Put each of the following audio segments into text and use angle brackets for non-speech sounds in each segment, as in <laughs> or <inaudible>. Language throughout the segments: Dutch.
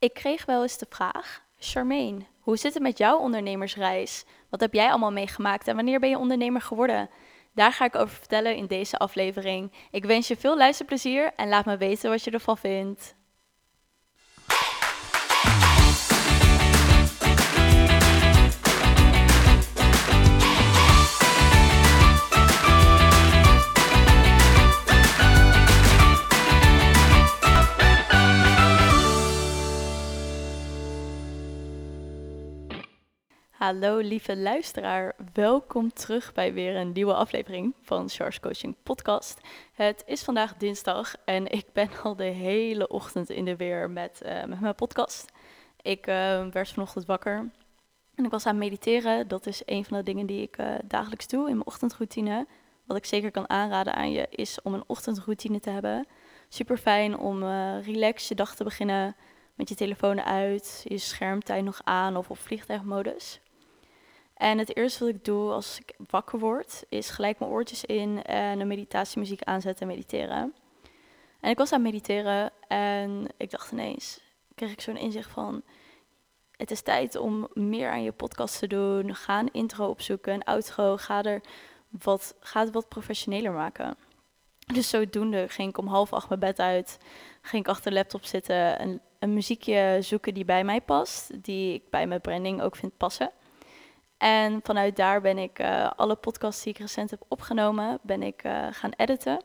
Ik kreeg wel eens de vraag: Charmaine, hoe zit het met jouw ondernemersreis? Wat heb jij allemaal meegemaakt en wanneer ben je ondernemer geworden? Daar ga ik over vertellen in deze aflevering. Ik wens je veel luisterplezier en laat me weten wat je ervan vindt. Hallo lieve luisteraar, welkom terug bij weer een nieuwe aflevering van Charles Coaching Podcast. Het is vandaag dinsdag en ik ben al de hele ochtend in de weer met, uh, met mijn podcast. Ik uh, werd vanochtend wakker en ik was aan het mediteren. Dat is een van de dingen die ik uh, dagelijks doe in mijn ochtendroutine. Wat ik zeker kan aanraden aan je is om een ochtendroutine te hebben. Super fijn om relax je dag te beginnen met je telefoon uit, je schermtijd nog aan of op vliegtuigmodus. En het eerste wat ik doe als ik wakker word, is gelijk mijn oortjes in en een meditatiemuziek aanzetten en mediteren. En ik was aan het mediteren en ik dacht ineens, kreeg ik zo'n inzicht van, het is tijd om meer aan je podcast te doen. Ga een intro opzoeken, een outro, ga, er wat, ga het wat professioneler maken. Dus zodoende ging ik om half acht mijn bed uit, ging ik achter de laptop zitten en een muziekje zoeken die bij mij past, die ik bij mijn branding ook vind passen. En vanuit daar ben ik uh, alle podcasts die ik recent heb opgenomen, ben ik uh, gaan editen.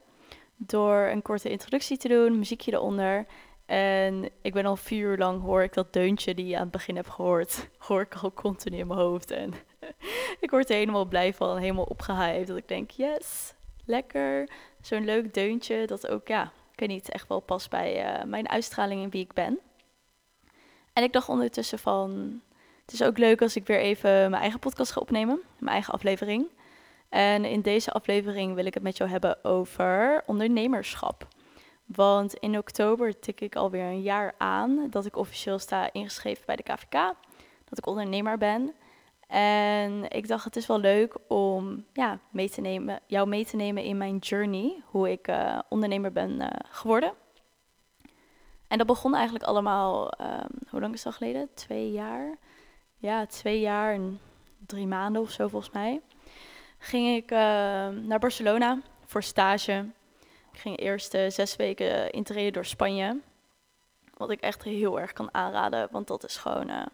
Door een korte introductie te doen, muziekje eronder. En ik ben al vier uur lang, hoor ik dat deuntje die je aan het begin hebt gehoord, <laughs> hoor ik al continu in mijn hoofd. En <laughs> ik word er helemaal blij van, helemaal opgehyped. Dat ik denk, yes, lekker. Zo'n leuk deuntje dat ook, ja, ik weet niet, echt wel past bij uh, mijn uitstraling en wie ik ben. En ik dacht ondertussen van, het is ook leuk als ik weer even mijn eigen podcast ga opnemen, mijn eigen aflevering. En in deze aflevering wil ik het met jou hebben over ondernemerschap. Want in oktober tik ik alweer een jaar aan dat ik officieel sta ingeschreven bij de KVK. Dat ik ondernemer ben. En ik dacht, het is wel leuk om ja, mee te nemen, jou mee te nemen in mijn journey. Hoe ik uh, ondernemer ben uh, geworden. En dat begon eigenlijk allemaal, um, hoe lang is dat geleden? Twee jaar ja, twee jaar en drie maanden of zo volgens mij, ging ik uh, naar Barcelona voor stage. Ik ging eerst uh, zes weken intreden door Spanje. Wat ik echt heel erg kan aanraden, want dat is gewoon uh,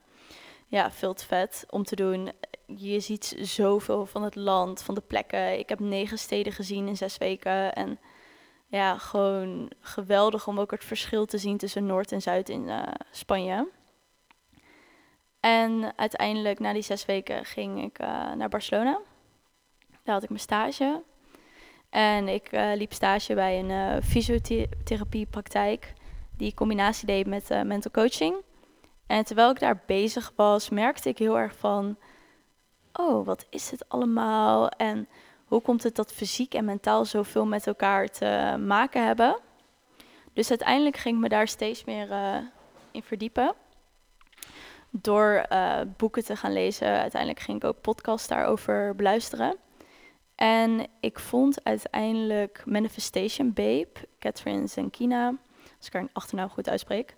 ja, veel te vet om te doen. Je ziet zoveel van het land, van de plekken. Ik heb negen steden gezien in zes weken. En ja, gewoon geweldig om ook het verschil te zien tussen Noord en Zuid in Spanje. En uiteindelijk, na die zes weken, ging ik uh, naar Barcelona. Daar had ik mijn stage. En ik uh, liep stage bij een uh, fysiotherapiepraktijk. Die combinatie deed met mental coaching. En terwijl ik daar bezig was, merkte ik heel erg van... Oh, wat is het allemaal? En hoe komt het dat fysiek en mentaal zoveel met elkaar te maken hebben? Dus uiteindelijk ging ik me daar steeds meer in verdiepen door uh, boeken te gaan lezen, uiteindelijk ging ik ook podcasts daarover beluisteren. En ik vond uiteindelijk Manifestation Babe, Catherine Zenkina, als ik haar achternaam goed uitspreek.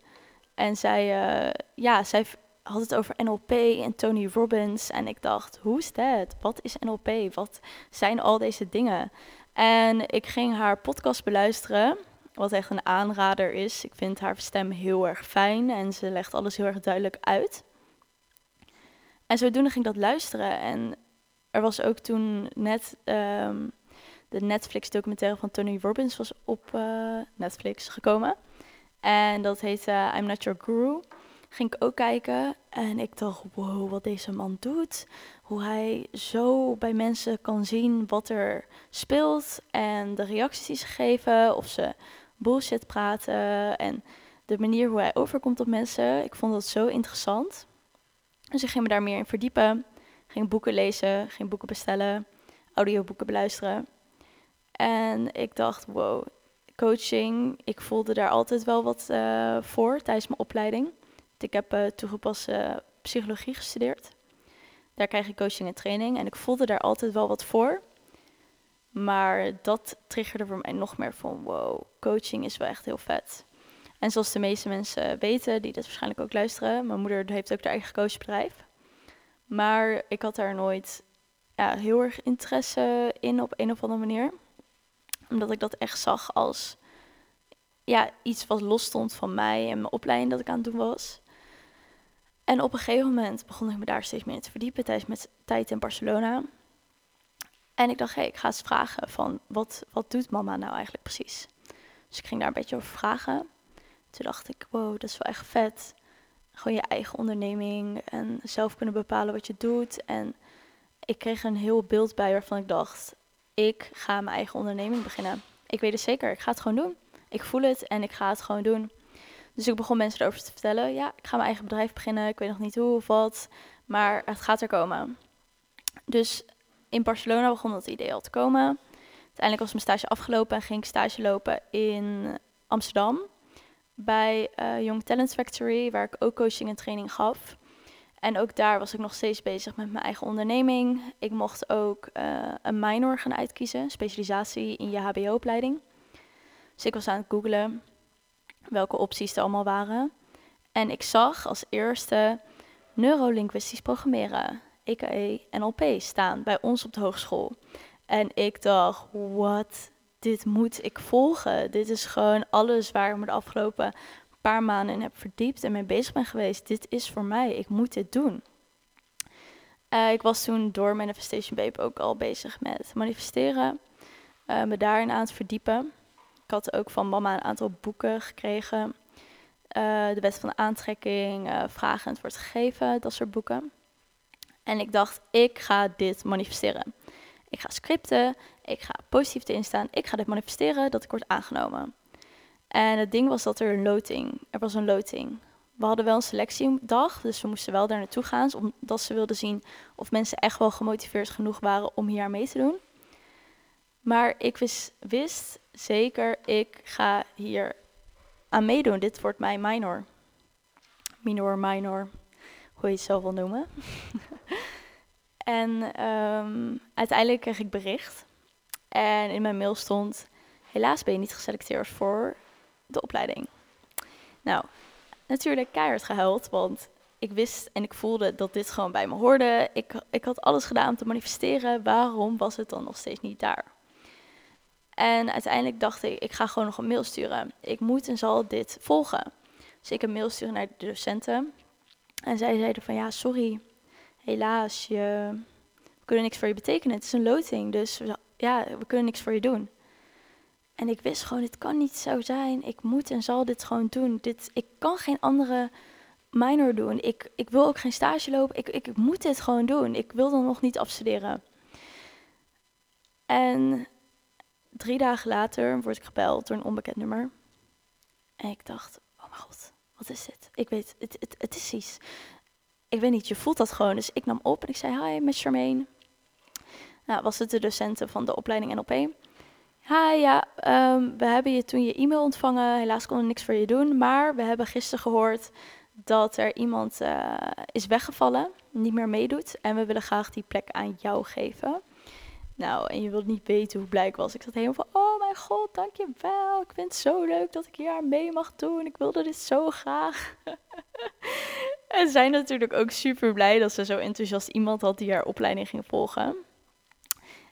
En zij, uh, ja, zij had het over NLP en Tony Robbins. En ik dacht, hoe is dat? Wat is NLP? Wat zijn al deze dingen? En ik ging haar podcast beluisteren, wat echt een aanrader is. Ik vind haar stem heel erg fijn en ze legt alles heel erg duidelijk uit. En zodoende ging ik dat luisteren. En er was ook toen net um, de Netflix-documentaire van Tony Robbins was op uh, Netflix gekomen. En dat heette I'm Not Your Guru. Ging ik ook kijken en ik dacht, wow, wat deze man doet. Hoe hij zo bij mensen kan zien wat er speelt en de reacties die ze geven. Of ze bullshit praten en de manier hoe hij overkomt op mensen. Ik vond dat zo interessant. Dus ik ging me daar meer in verdiepen. Ging boeken lezen, ging boeken bestellen, audioboeken beluisteren. En ik dacht, wow, coaching, ik voelde daar altijd wel wat uh, voor tijdens mijn opleiding. Ik heb uh, toegepaste psychologie gestudeerd. Daar krijg ik coaching en training en ik voelde daar altijd wel wat voor. Maar dat triggerde voor mij nog meer van, wow, coaching is wel echt heel vet. En zoals de meeste mensen weten, die dit waarschijnlijk ook luisteren, mijn moeder heeft ook haar eigen coachbedrijf. Maar ik had daar nooit ja, heel erg interesse in op een of andere manier. Omdat ik dat echt zag als ja, iets wat los stond van mij en mijn opleiding dat ik aan het doen was. En op een gegeven moment begon ik me daar steeds meer te verdiepen tijdens mijn tijd in Barcelona. En ik dacht, hé, ik ga eens vragen van, wat, wat doet mama nou eigenlijk precies? Dus ik ging daar een beetje over vragen. Toen dacht ik, wow, dat is wel echt vet. Gewoon je eigen onderneming en zelf kunnen bepalen wat je doet. En ik kreeg een heel beeld bij waarvan ik dacht, ik ga mijn eigen onderneming beginnen. Ik weet het zeker, ik ga het gewoon doen. Ik voel het en ik ga het gewoon doen. Dus ik begon mensen erover te vertellen. Ja, ik ga mijn eigen bedrijf beginnen. Ik weet nog niet hoe of wat. Maar het gaat er komen. Dus in Barcelona begon dat idee al te komen. Uiteindelijk was mijn stage afgelopen en ging ik stage lopen in Amsterdam. Bij uh, Young Talent Factory, waar ik ook coaching en training gaf. En ook daar was ik nog steeds bezig met mijn eigen onderneming. Ik mocht ook uh, een minor gaan uitkiezen, specialisatie in je HBO-opleiding. Dus ik was aan het googlen welke opties er allemaal waren. En ik zag als eerste neurolinguistisch programmeren, EKE NLP, staan bij ons op de hogeschool. En ik dacht, wat, dit moet ik volgen. Dit is gewoon alles waar ik me de afgelopen paar maanden in heb verdiept en mee bezig ben geweest. Dit is voor mij, ik moet dit doen. Uh, ik was toen door Manifestation Babe ook al bezig met manifesteren, uh, me daarin aan het verdiepen. Ik had ook van mama een aantal boeken gekregen. Uh, de wet van de aantrekking, vragen en het wordt gegeven, dat soort boeken. En ik dacht, ik ga dit manifesteren. Ik ga scripten, ik ga positief erin staan, ik ga dit manifesteren dat ik word aangenomen. En het ding was dat er een loting, er was een loting. We hadden wel een selectiedag, dus we moesten wel daar naartoe gaan, omdat ze wilden zien of mensen echt wel gemotiveerd genoeg waren om hier aan mee te doen. Maar ik wist, wist zeker, ik ga hier aan meedoen. Dit wordt mijn minor. Minor, minor, hoe je het zelf wil noemen. <laughs> <laughs> en um, uiteindelijk kreeg ik bericht. En in mijn mail stond, helaas ben je niet geselecteerd voor de opleiding. Nou, natuurlijk keihard gehuild, want ik wist en ik voelde dat dit gewoon bij me hoorde. Ik, ik had alles gedaan om te manifesteren. Waarom was het dan nog steeds niet daar? En uiteindelijk dacht ik, ik ga gewoon nog een mail sturen. Ik moet en zal dit volgen. Dus ik een mail sturen naar de docenten. En zij zeiden van, ja, sorry, helaas, je, we kunnen niks voor je betekenen. Het is een loting, dus ja, we kunnen niks voor je doen. En ik wist gewoon, dit kan niet zo zijn. Ik moet en zal dit gewoon doen. Dit, ik kan geen andere minor doen. Ik, ik wil ook geen stage lopen. Ik, ik moet dit gewoon doen. Ik wil dan nog niet afstuderen. En drie dagen later word ik gebeld door een onbekend nummer. En ik dacht, oh mijn god, wat is dit? Ik weet, het, het, het is iets. Ik weet niet, je voelt dat gewoon. Dus ik nam op en ik zei, hi, met Charmaine. Nou, was het de docenten van de opleiding NLP. Hi, ja, um, we hebben je toen je e-mail ontvangen. Helaas kon er niks voor je doen. Maar we hebben gisteren gehoord dat er iemand uh, is weggevallen, niet meer meedoet. En we willen graag die plek aan jou geven. Nou, en je wilt niet weten hoe blij ik was. Ik zat helemaal van, oh mijn god, dankjewel. Ik vind het zo leuk dat ik hier aan mee mag doen. Ik wilde dit zo graag. <laughs> en zijn natuurlijk ook super blij dat ze zo enthousiast iemand had die haar opleiding ging volgen.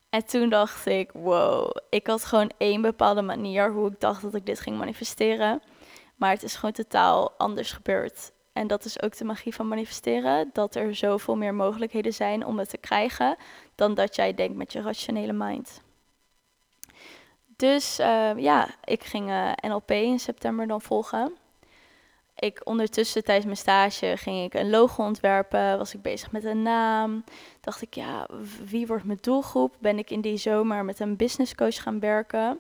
En toen dacht ik, wow, ik had gewoon één bepaalde manier hoe ik dacht dat ik dit ging manifesteren. Maar het is gewoon totaal anders gebeurd. En dat is ook de magie van manifesteren. Dat er zoveel meer mogelijkheden zijn om het te krijgen dan dat jij denkt met je rationele mind. Dus uh, ja, ik ging uh, NLP in september dan volgen. Ik ondertussen tijdens mijn stage ging ik een logo ontwerpen, was ik bezig met een naam. Dacht ik, ja, wie wordt mijn doelgroep? Ben ik in die zomer met een business coach gaan werken.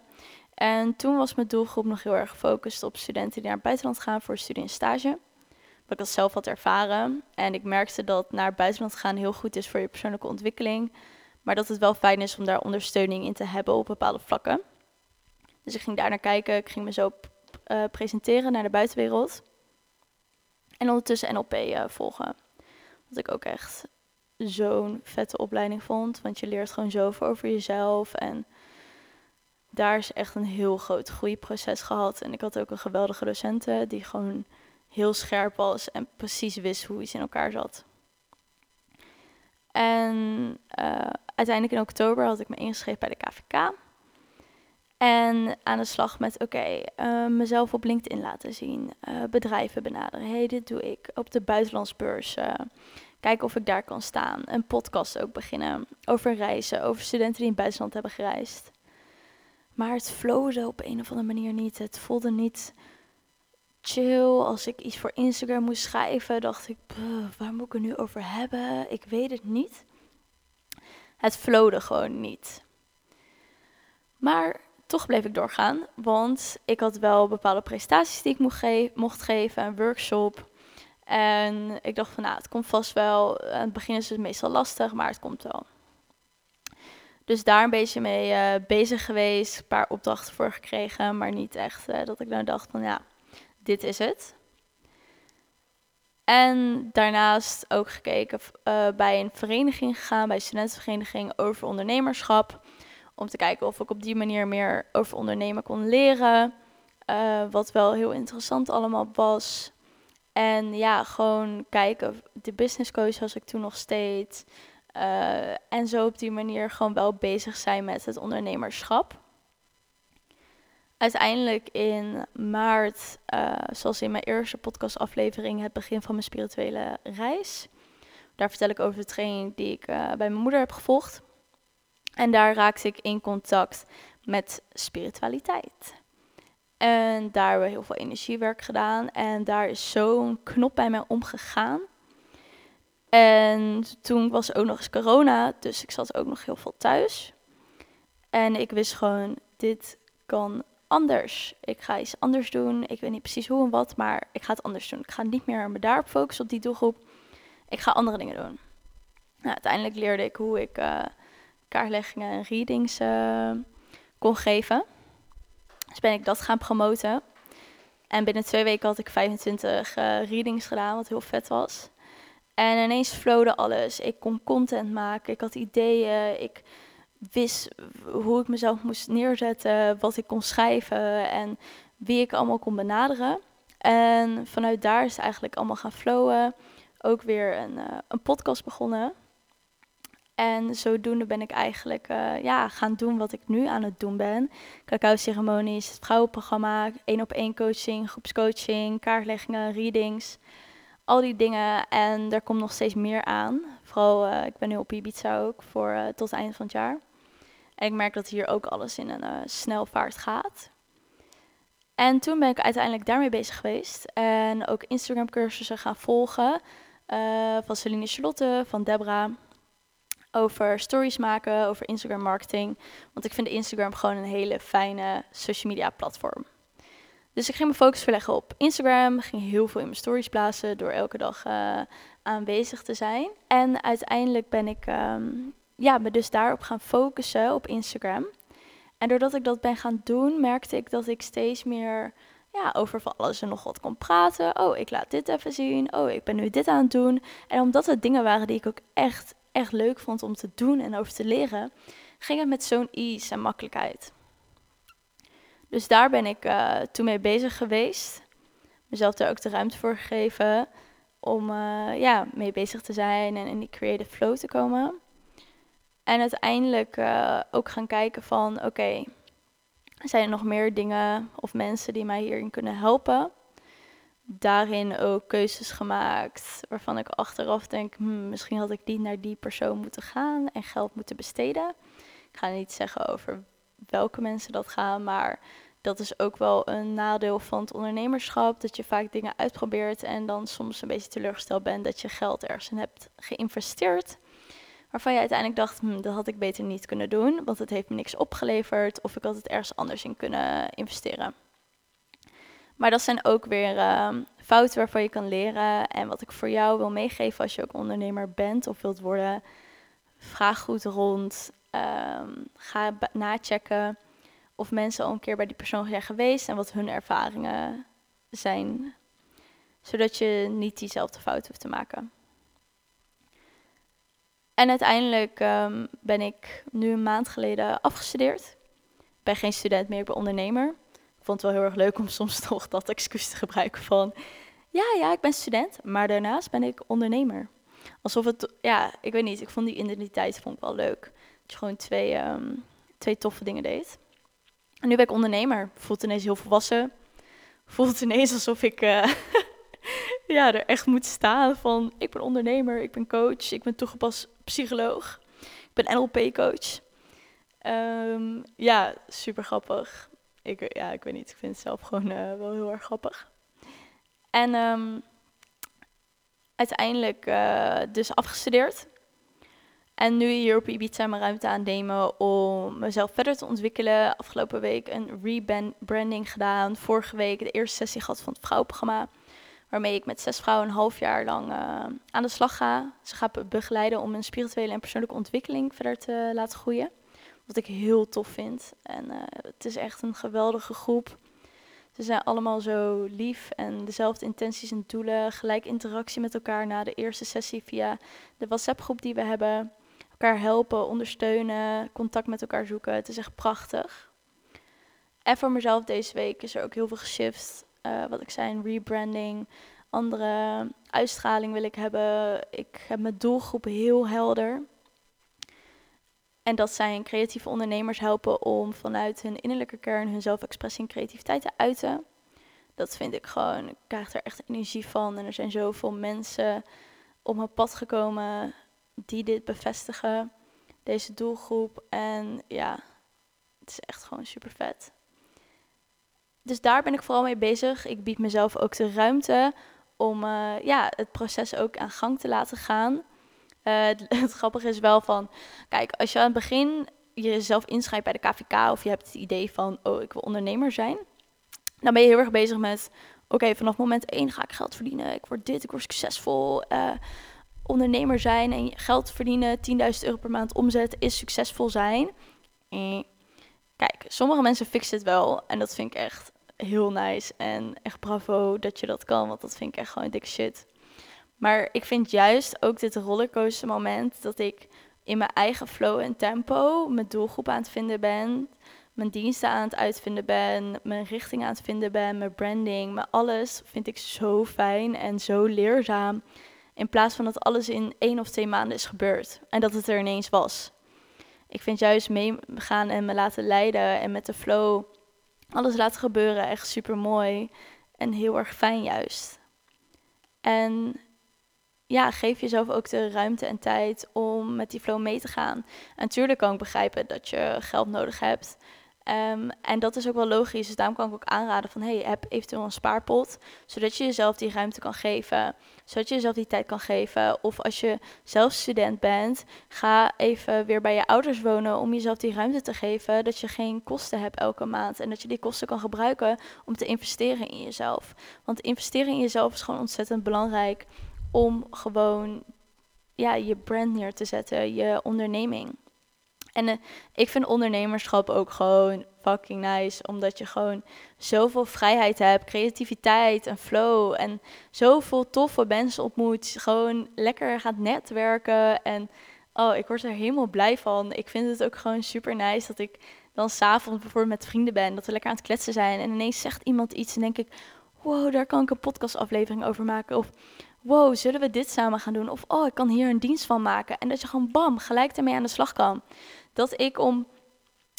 En toen was mijn doelgroep nog heel erg gefocust op studenten die naar het buitenland gaan voor studie en stage dat ik dat zelf had ervaren. En ik merkte dat naar het buitenland gaan heel goed is voor je persoonlijke ontwikkeling. Maar dat het wel fijn is om daar ondersteuning in te hebben op bepaalde vlakken. Dus ik ging daar naar kijken. Ik ging me zo uh, presenteren naar de buitenwereld. En ondertussen NLP eh, volgen. Wat ik ook echt zo'n vette opleiding vond. Want je leert gewoon zoveel over jezelf. En daar is echt een heel groot groeiproces gehad. En ik had ook een geweldige docenten die gewoon heel scherp was en precies wist hoe iets in elkaar zat. En uh, uiteindelijk in oktober had ik me ingeschreven bij de KVK. En aan de slag met, oké, eh, mezelf op LinkedIn laten zien, uh, bedrijven benaderen. hey, dit doe ik. Op de buitenlandsbeurs, kijken of ik daar kan staan. Een podcast ook beginnen over reizen, over studenten die in het buitenland hebben gereisd. Maar het flowde op een of andere manier niet. Het voelde niet chill. Als ik iets voor Instagram moest schrijven, dacht ik, waar moet ik het nu over hebben? Ik weet het niet. Het flowde gewoon niet. Maar toch bleef ik doorgaan, want ik had wel bepaalde prestaties die ik mocht, ge mocht geven, een workshop. En ik dacht van, nou, het komt vast wel. Aan het begin is het meestal lastig, maar het komt wel. Dus daar een beetje mee uh, bezig geweest, een paar opdrachten voor gekregen, maar niet echt uh, dat ik nou dacht van, ja, dit is het. En daarnaast ook gekeken uh, bij een vereniging gegaan, bij een studentenvereniging over ondernemerschap. Om te kijken of ik op die manier meer over ondernemen kon leren. Uh, wat wel heel interessant allemaal was. En ja, gewoon kijken. De business coach was ik toen nog steeds. Uh, en zo op die manier gewoon wel bezig zijn met het ondernemerschap uiteindelijk in maart, uh, zoals in mijn eerste podcastaflevering, het begin van mijn spirituele reis. Daar vertel ik over de training die ik bij mijn moeder heb gevolgd. En daar raakte ik in contact met spiritualiteit. En daar hebben we heel veel energiewerk gedaan. En daar is zo'n knop bij mij omgegaan. En toen was ook nog eens corona, dus ik zat ook nog heel veel thuis. En ik wist gewoon, dit kan anders. Ik ga iets anders doen. Ik weet niet precies hoe en wat, maar ik ga het anders doen. Ik ga niet meer me daarop focussen, op die doelgroep. Ik ga andere dingen doen. Nou, uiteindelijk leerde ik hoe ik uh, kaartleggingen en readings uh, kon geven. Dus ben ik dat gaan promoten. En binnen twee weken had ik 25 uh, eh, readings gedaan, wat heel vet was. En ineens flowde alles. Ik kon content maken, ik had ideeën, ik wist hoe ik mezelf moest neerzetten, wat ik kon schrijven en wie ik allemaal kon benaderen. En vanuit daar is het eigenlijk allemaal gaan flowen. Ook weer een, uh, een podcast begonnen. En zodoende ben ik eigenlijk uh, ja, gaan doen wat ik nu aan het doen ben. Cacao-ceremonies, het vrouwenprogramma, één op één coaching, groepscoaching, kaartleggingen, readings. Al die dingen. En er komt nog steeds meer aan. Vooral, uh, ik ben nu op Ibiza ook voor tot het einde van het jaar. En ik merk dat hier ook alles in een snelvaart gaat. En toen ben ik uiteindelijk daarmee bezig geweest. En ook Instagram cursussen gaan volgen. Van Celine Charlotte, van Debra. Over stories maken, over Instagram marketing. Want ik vind Instagram gewoon een hele fijne social media platform. Dus ik ging mijn focus verleggen op Instagram. Ging heel veel in mijn stories plaatsen door elke dag uh, aanwezig te zijn. En uiteindelijk ben ik um, ja, me dus daarop gaan focussen op Instagram. En doordat ik dat ben gaan doen, merkte ik dat ik steeds meer ja, over van alles en nog wat kon praten. Oh, ik laat dit even zien. Oh, ik ben nu dit aan het doen. En omdat het dingen waren die ik ook echt, echt leuk vond om te doen en over te leren, ging het met zo'n ease en makkelijkheid. Dus daar ben ik uh, toen mee bezig geweest. Mezelf daar ook de ruimte voor gegeven om uh, ja, mee bezig te zijn en in die creative flow te komen. En uiteindelijk uh, ook gaan kijken van oké, zijn er nog meer dingen of mensen die mij hierin kunnen helpen? Daarin ook keuzes gemaakt waarvan ik achteraf denk, hmm, misschien had ik niet naar die persoon moeten gaan en geld moeten besteden. Ik ga niet zeggen over welke mensen dat gaan, maar dat is ook wel een nadeel van het ondernemerschap. Dat je vaak dingen uitprobeert en dan soms een beetje teleurgesteld bent dat je geld ergens in hebt geïnvesteerd waarvan je uiteindelijk dacht, hm, dat had ik beter niet kunnen doen, want het heeft me niks opgeleverd of ik had het ergens anders in kunnen investeren. Maar dat zijn ook weer uh, fouten waarvan je kan leren. En wat ik voor jou wil meegeven als je ook ondernemer bent of wilt worden, vraag goed rond. Um, ga nachecken of mensen al een keer bij die persoon zijn geweest en wat hun ervaringen zijn. Zodat je niet diezelfde fout hoeft te maken. En uiteindelijk um, ben ik nu een maand geleden afgestudeerd. ben geen student meer, ik ben ondernemer. Ik vond het wel heel erg leuk om <laughs> soms toch dat excuus te gebruiken van... Ja, ja, ik ben student, maar daarnaast ben ik ondernemer. Alsof het, ja, ik weet niet, ik vond die identiteit vond ik wel leuk. Dat je gewoon twee, ehm, twee toffe dingen deed. En nu ben ik ondernemer. Voelt ineens heel volwassen. Voelt ineens alsof ik uh, <laughs> ja, er echt moet staan van... Ik ben ondernemer, ik ben coach, ik ben toegepast psycholoog. Ik ben NLP-coach. Um, ja, super grappig. Ik, ja, ik weet niet, ik vind het zelf gewoon uh, wel heel erg grappig. En um, uiteindelijk uh, dus afgestudeerd. En nu hier op Ibiza mijn ruimte aannemen om mezelf verder te ontwikkelen. Afgelopen week een rebranding gedaan. Vorige week de eerste sessie gehad van het vrouwenprogramma. Waarmee ik met zes vrouwen een half jaar lang uh, aan de slag ga. Ze gaan begeleiden om een spirituele en persoonlijke ontwikkeling verder te laten groeien. Wat ik heel tof vind. En uh, het is echt een geweldige groep. Ze zijn allemaal zo lief en dezelfde intenties en doelen. Gelijk interactie met elkaar na de eerste sessie via de WhatsApp-groep die we hebben. Elkaar helpen, ondersteunen, contact met elkaar zoeken. Het is echt prachtig. En voor mezelf deze week is er ook heel veel geshift. Uh, wat ik zei, rebranding. Andere uitstraling wil ik hebben. Ik heb mijn doelgroep heel helder. En dat zijn creatieve ondernemers helpen om vanuit hun innerlijke kern hun zelfexpressie en creativiteit te uiten. Dat vind ik gewoon, ik krijg er echt energie van. En er zijn zoveel mensen op mijn pad gekomen die dit bevestigen, deze doelgroep. En ja, het is echt gewoon super vet. Dus daar ben ik vooral mee bezig. Ik bied mezelf ook de ruimte om uh, ja, het proces ook aan gang te laten gaan. Uh, <laughs> het, grappige is wel van, kijk, als je aan het begin jezelf inschrijft bij de KVK of je hebt het idee van, oh, ik wil ondernemer zijn, dan ben je heel erg bezig met, oké, vanaf moment één ga ik geld verdienen, ik word dit, ik word succesvol. Uh, ondernemer zijn en geld verdienen, 10.000 euro per maand omzet, is succesvol zijn. Eh. Kijk, sommige mensen fixen het wel en dat vind ik echt heel nice en echt bravo dat je dat kan, want dat vind ik echt gewoon dikke shit. Maar ik vind juist ook dit rollercoaster moment dat ik in mijn eigen flow en tempo mijn doelgroep aan het vinden ben, mijn diensten aan het uitvinden ben, mijn richting aan het vinden ben, mijn branding, mijn alles vind ik zo fijn en zo leerzaam. In plaats van dat alles in één of twee maanden is gebeurd en dat het er ineens was. Ik vind juist meegaan en me laten leiden en met de flow alles laten gebeuren echt super mooi en heel erg fijn juist. En ja, geef jezelf ook de ruimte en tijd om met die flow mee te gaan. En natuurlijk kan ik begrijpen dat je geld nodig hebt. Um, en dat is ook wel logisch. Dus daarom kan ik ook aanraden van... hey, heb eventueel een spaarpot. Zodat je jezelf die ruimte kan geven. Zodat je jezelf die tijd kan geven. Of als je zelf student bent... ga even weer bij je ouders wonen... om jezelf die ruimte te geven... dat je geen kosten hebt elke maand. En dat je die kosten kan gebruiken... om te investeren in jezelf. Want investeren in jezelf is gewoon ontzettend belangrijk... om gewoon ja, je brand neer te zetten. Je onderneming. En uh, ik vind ondernemerschap ook gewoon fucking nice. Omdat je gewoon zoveel vrijheid hebt, creativiteit en flow. En zoveel toffe mensen ontmoet. Gewoon lekker gaat netwerken. En oh, ik word er helemaal blij van. Ik vind het ook gewoon super nice dat ik dan s'avonds bijvoorbeeld met vrienden ben. Dat we lekker aan het kletsen zijn. En ineens zegt iemand iets en denk ik... Wow, daar kan ik een podcastaflevering over maken. Of wow, zullen we dit samen gaan doen? Of oh, ik kan hier een dienst van maken. En dat je gewoon bam, gelijk ermee aan de slag kan dat ik om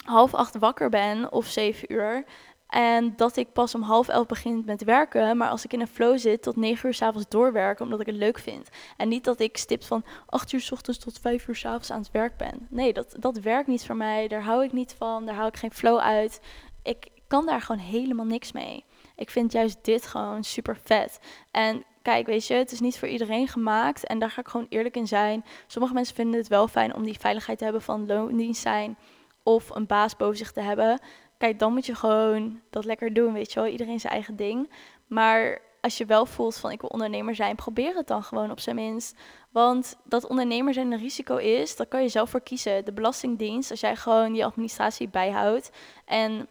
half acht wakker ben of zeven uur. En dat ik pas om half elf begin met werken. Maar als ik in een flow zit, tot negen uur s'avonds doorwerken. Omdat ik het leuk vind. En niet dat ik stipt van acht uur s ochtends tot vijf uur s'avonds aan het werk ben. Nee, dat, dat werkt niet voor mij. Daar hou ik niet van. Daar hou ik geen flow uit. Ik kan daar gewoon helemaal niks mee. Ik vind juist dit gewoon super vet. En kijk, weet je, het is niet voor iedereen gemaakt. En daar ga ik gewoon eerlijk in zijn. Sommige mensen vinden het wel fijn om die veiligheid te hebben van loondienst zijn. Of een baas boven zich te hebben. Kijk, dan moet je gewoon dat lekker doen, weet je wel. Iedereen zijn eigen ding. Maar als je wel voelt van ik wil ondernemer zijn, probeer het dan gewoon op zijn minst. Want dat ondernemer zijn een risico is, dat kan je zelf voor kiezen. De Belastingdienst, als jij gewoon je administratie bijhoudt en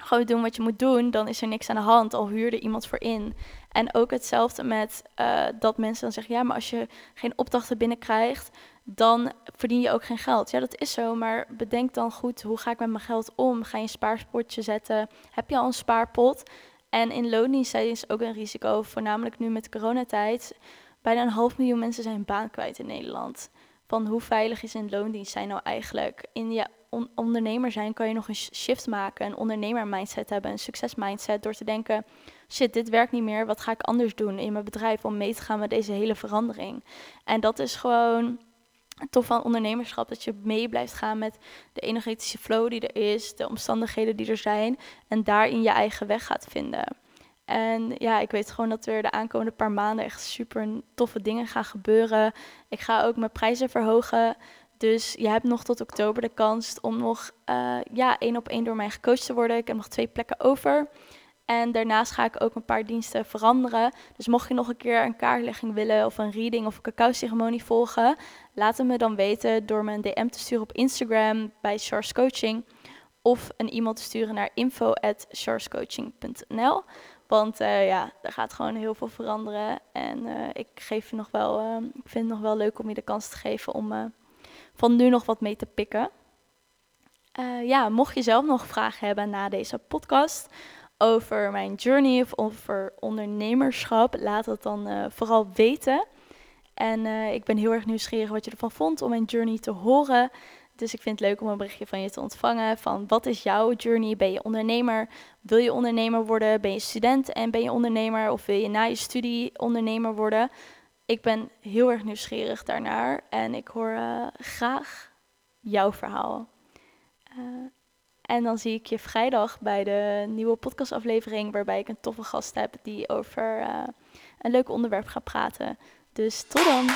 gewoon doen wat je moet doen, dan is er niks aan de hand. Al huurde iemand voor in. En ook hetzelfde met uh, dat mensen dan zeggen: ja, maar als je geen opdrachten binnenkrijgt, dan verdien je ook geen geld. Ja, dat is zo, maar bedenk dan goed, hoe ga ik met mijn geld om? Ga je een spaarpotje zetten? Heb je al een spaarpot? En in loondienst is ook een risico, voornamelijk nu met coronatijd. Bijna een half miljoen mensen zijn baan kwijt in Nederland. Van hoe veilig is een loondienst zijn nou eigenlijk? In je ondernemer zijn kan je nog een shift maken, een ondernemer mindset hebben, een succes mindset, door te denken, shit, dit werkt niet meer, wat ga ik anders doen in mijn bedrijf om mee te gaan met deze hele verandering? En dat is gewoon tof van ondernemerschap, dat je mee blijft gaan met de energetische flow die er is, de omstandigheden die er zijn en daarin je eigen weg gaat vinden. En ja, ik weet gewoon dat er de aankomende paar maanden echt super toffe dingen gaan gebeuren. Ik ga ook mijn prijzen verhogen. Dus je hebt nog tot oktober de kans om nog uh, ja, één op één door mij gecoacht te worden. Ik heb nog twee plekken over. En daarnaast ga ik ook een paar diensten veranderen. Dus mocht je nog een keer een kaartlegging willen of een reading of een cacao-ceremonie volgen, laat het me dan weten door me een DM te sturen op Instagram bij Charles Coaching of een e-mail te sturen naar info@charlescoaching.nl. Want uh, ja, er gaat gewoon heel veel veranderen. En uh, ik, geef je nog wel, ik vind het nog wel leuk om je de kans te geven om van nu nog wat mee te pikken. ja, mocht je zelf nog vragen hebben na deze podcast over mijn journey of over ondernemerschap, laat het dan vooral weten. En ik ben heel erg nieuwsgierig wat je ervan vond om mijn journey te horen. Dus ik vind het leuk om een berichtje van je te ontvangen van wat is jouw journey? Ben je ondernemer? Wil je ondernemer worden? Ben je student en ben je ondernemer? Of wil je na je studie ondernemer worden? Ik ben heel erg nieuwsgierig daarnaar en ik hoor uh, graag jouw verhaal. Uh, en dan zie ik je vrijdag bij de nieuwe podcastaflevering, waarbij ik een toffe gast heb die over uh, een leuk onderwerp gaat praten. Dus tot dan!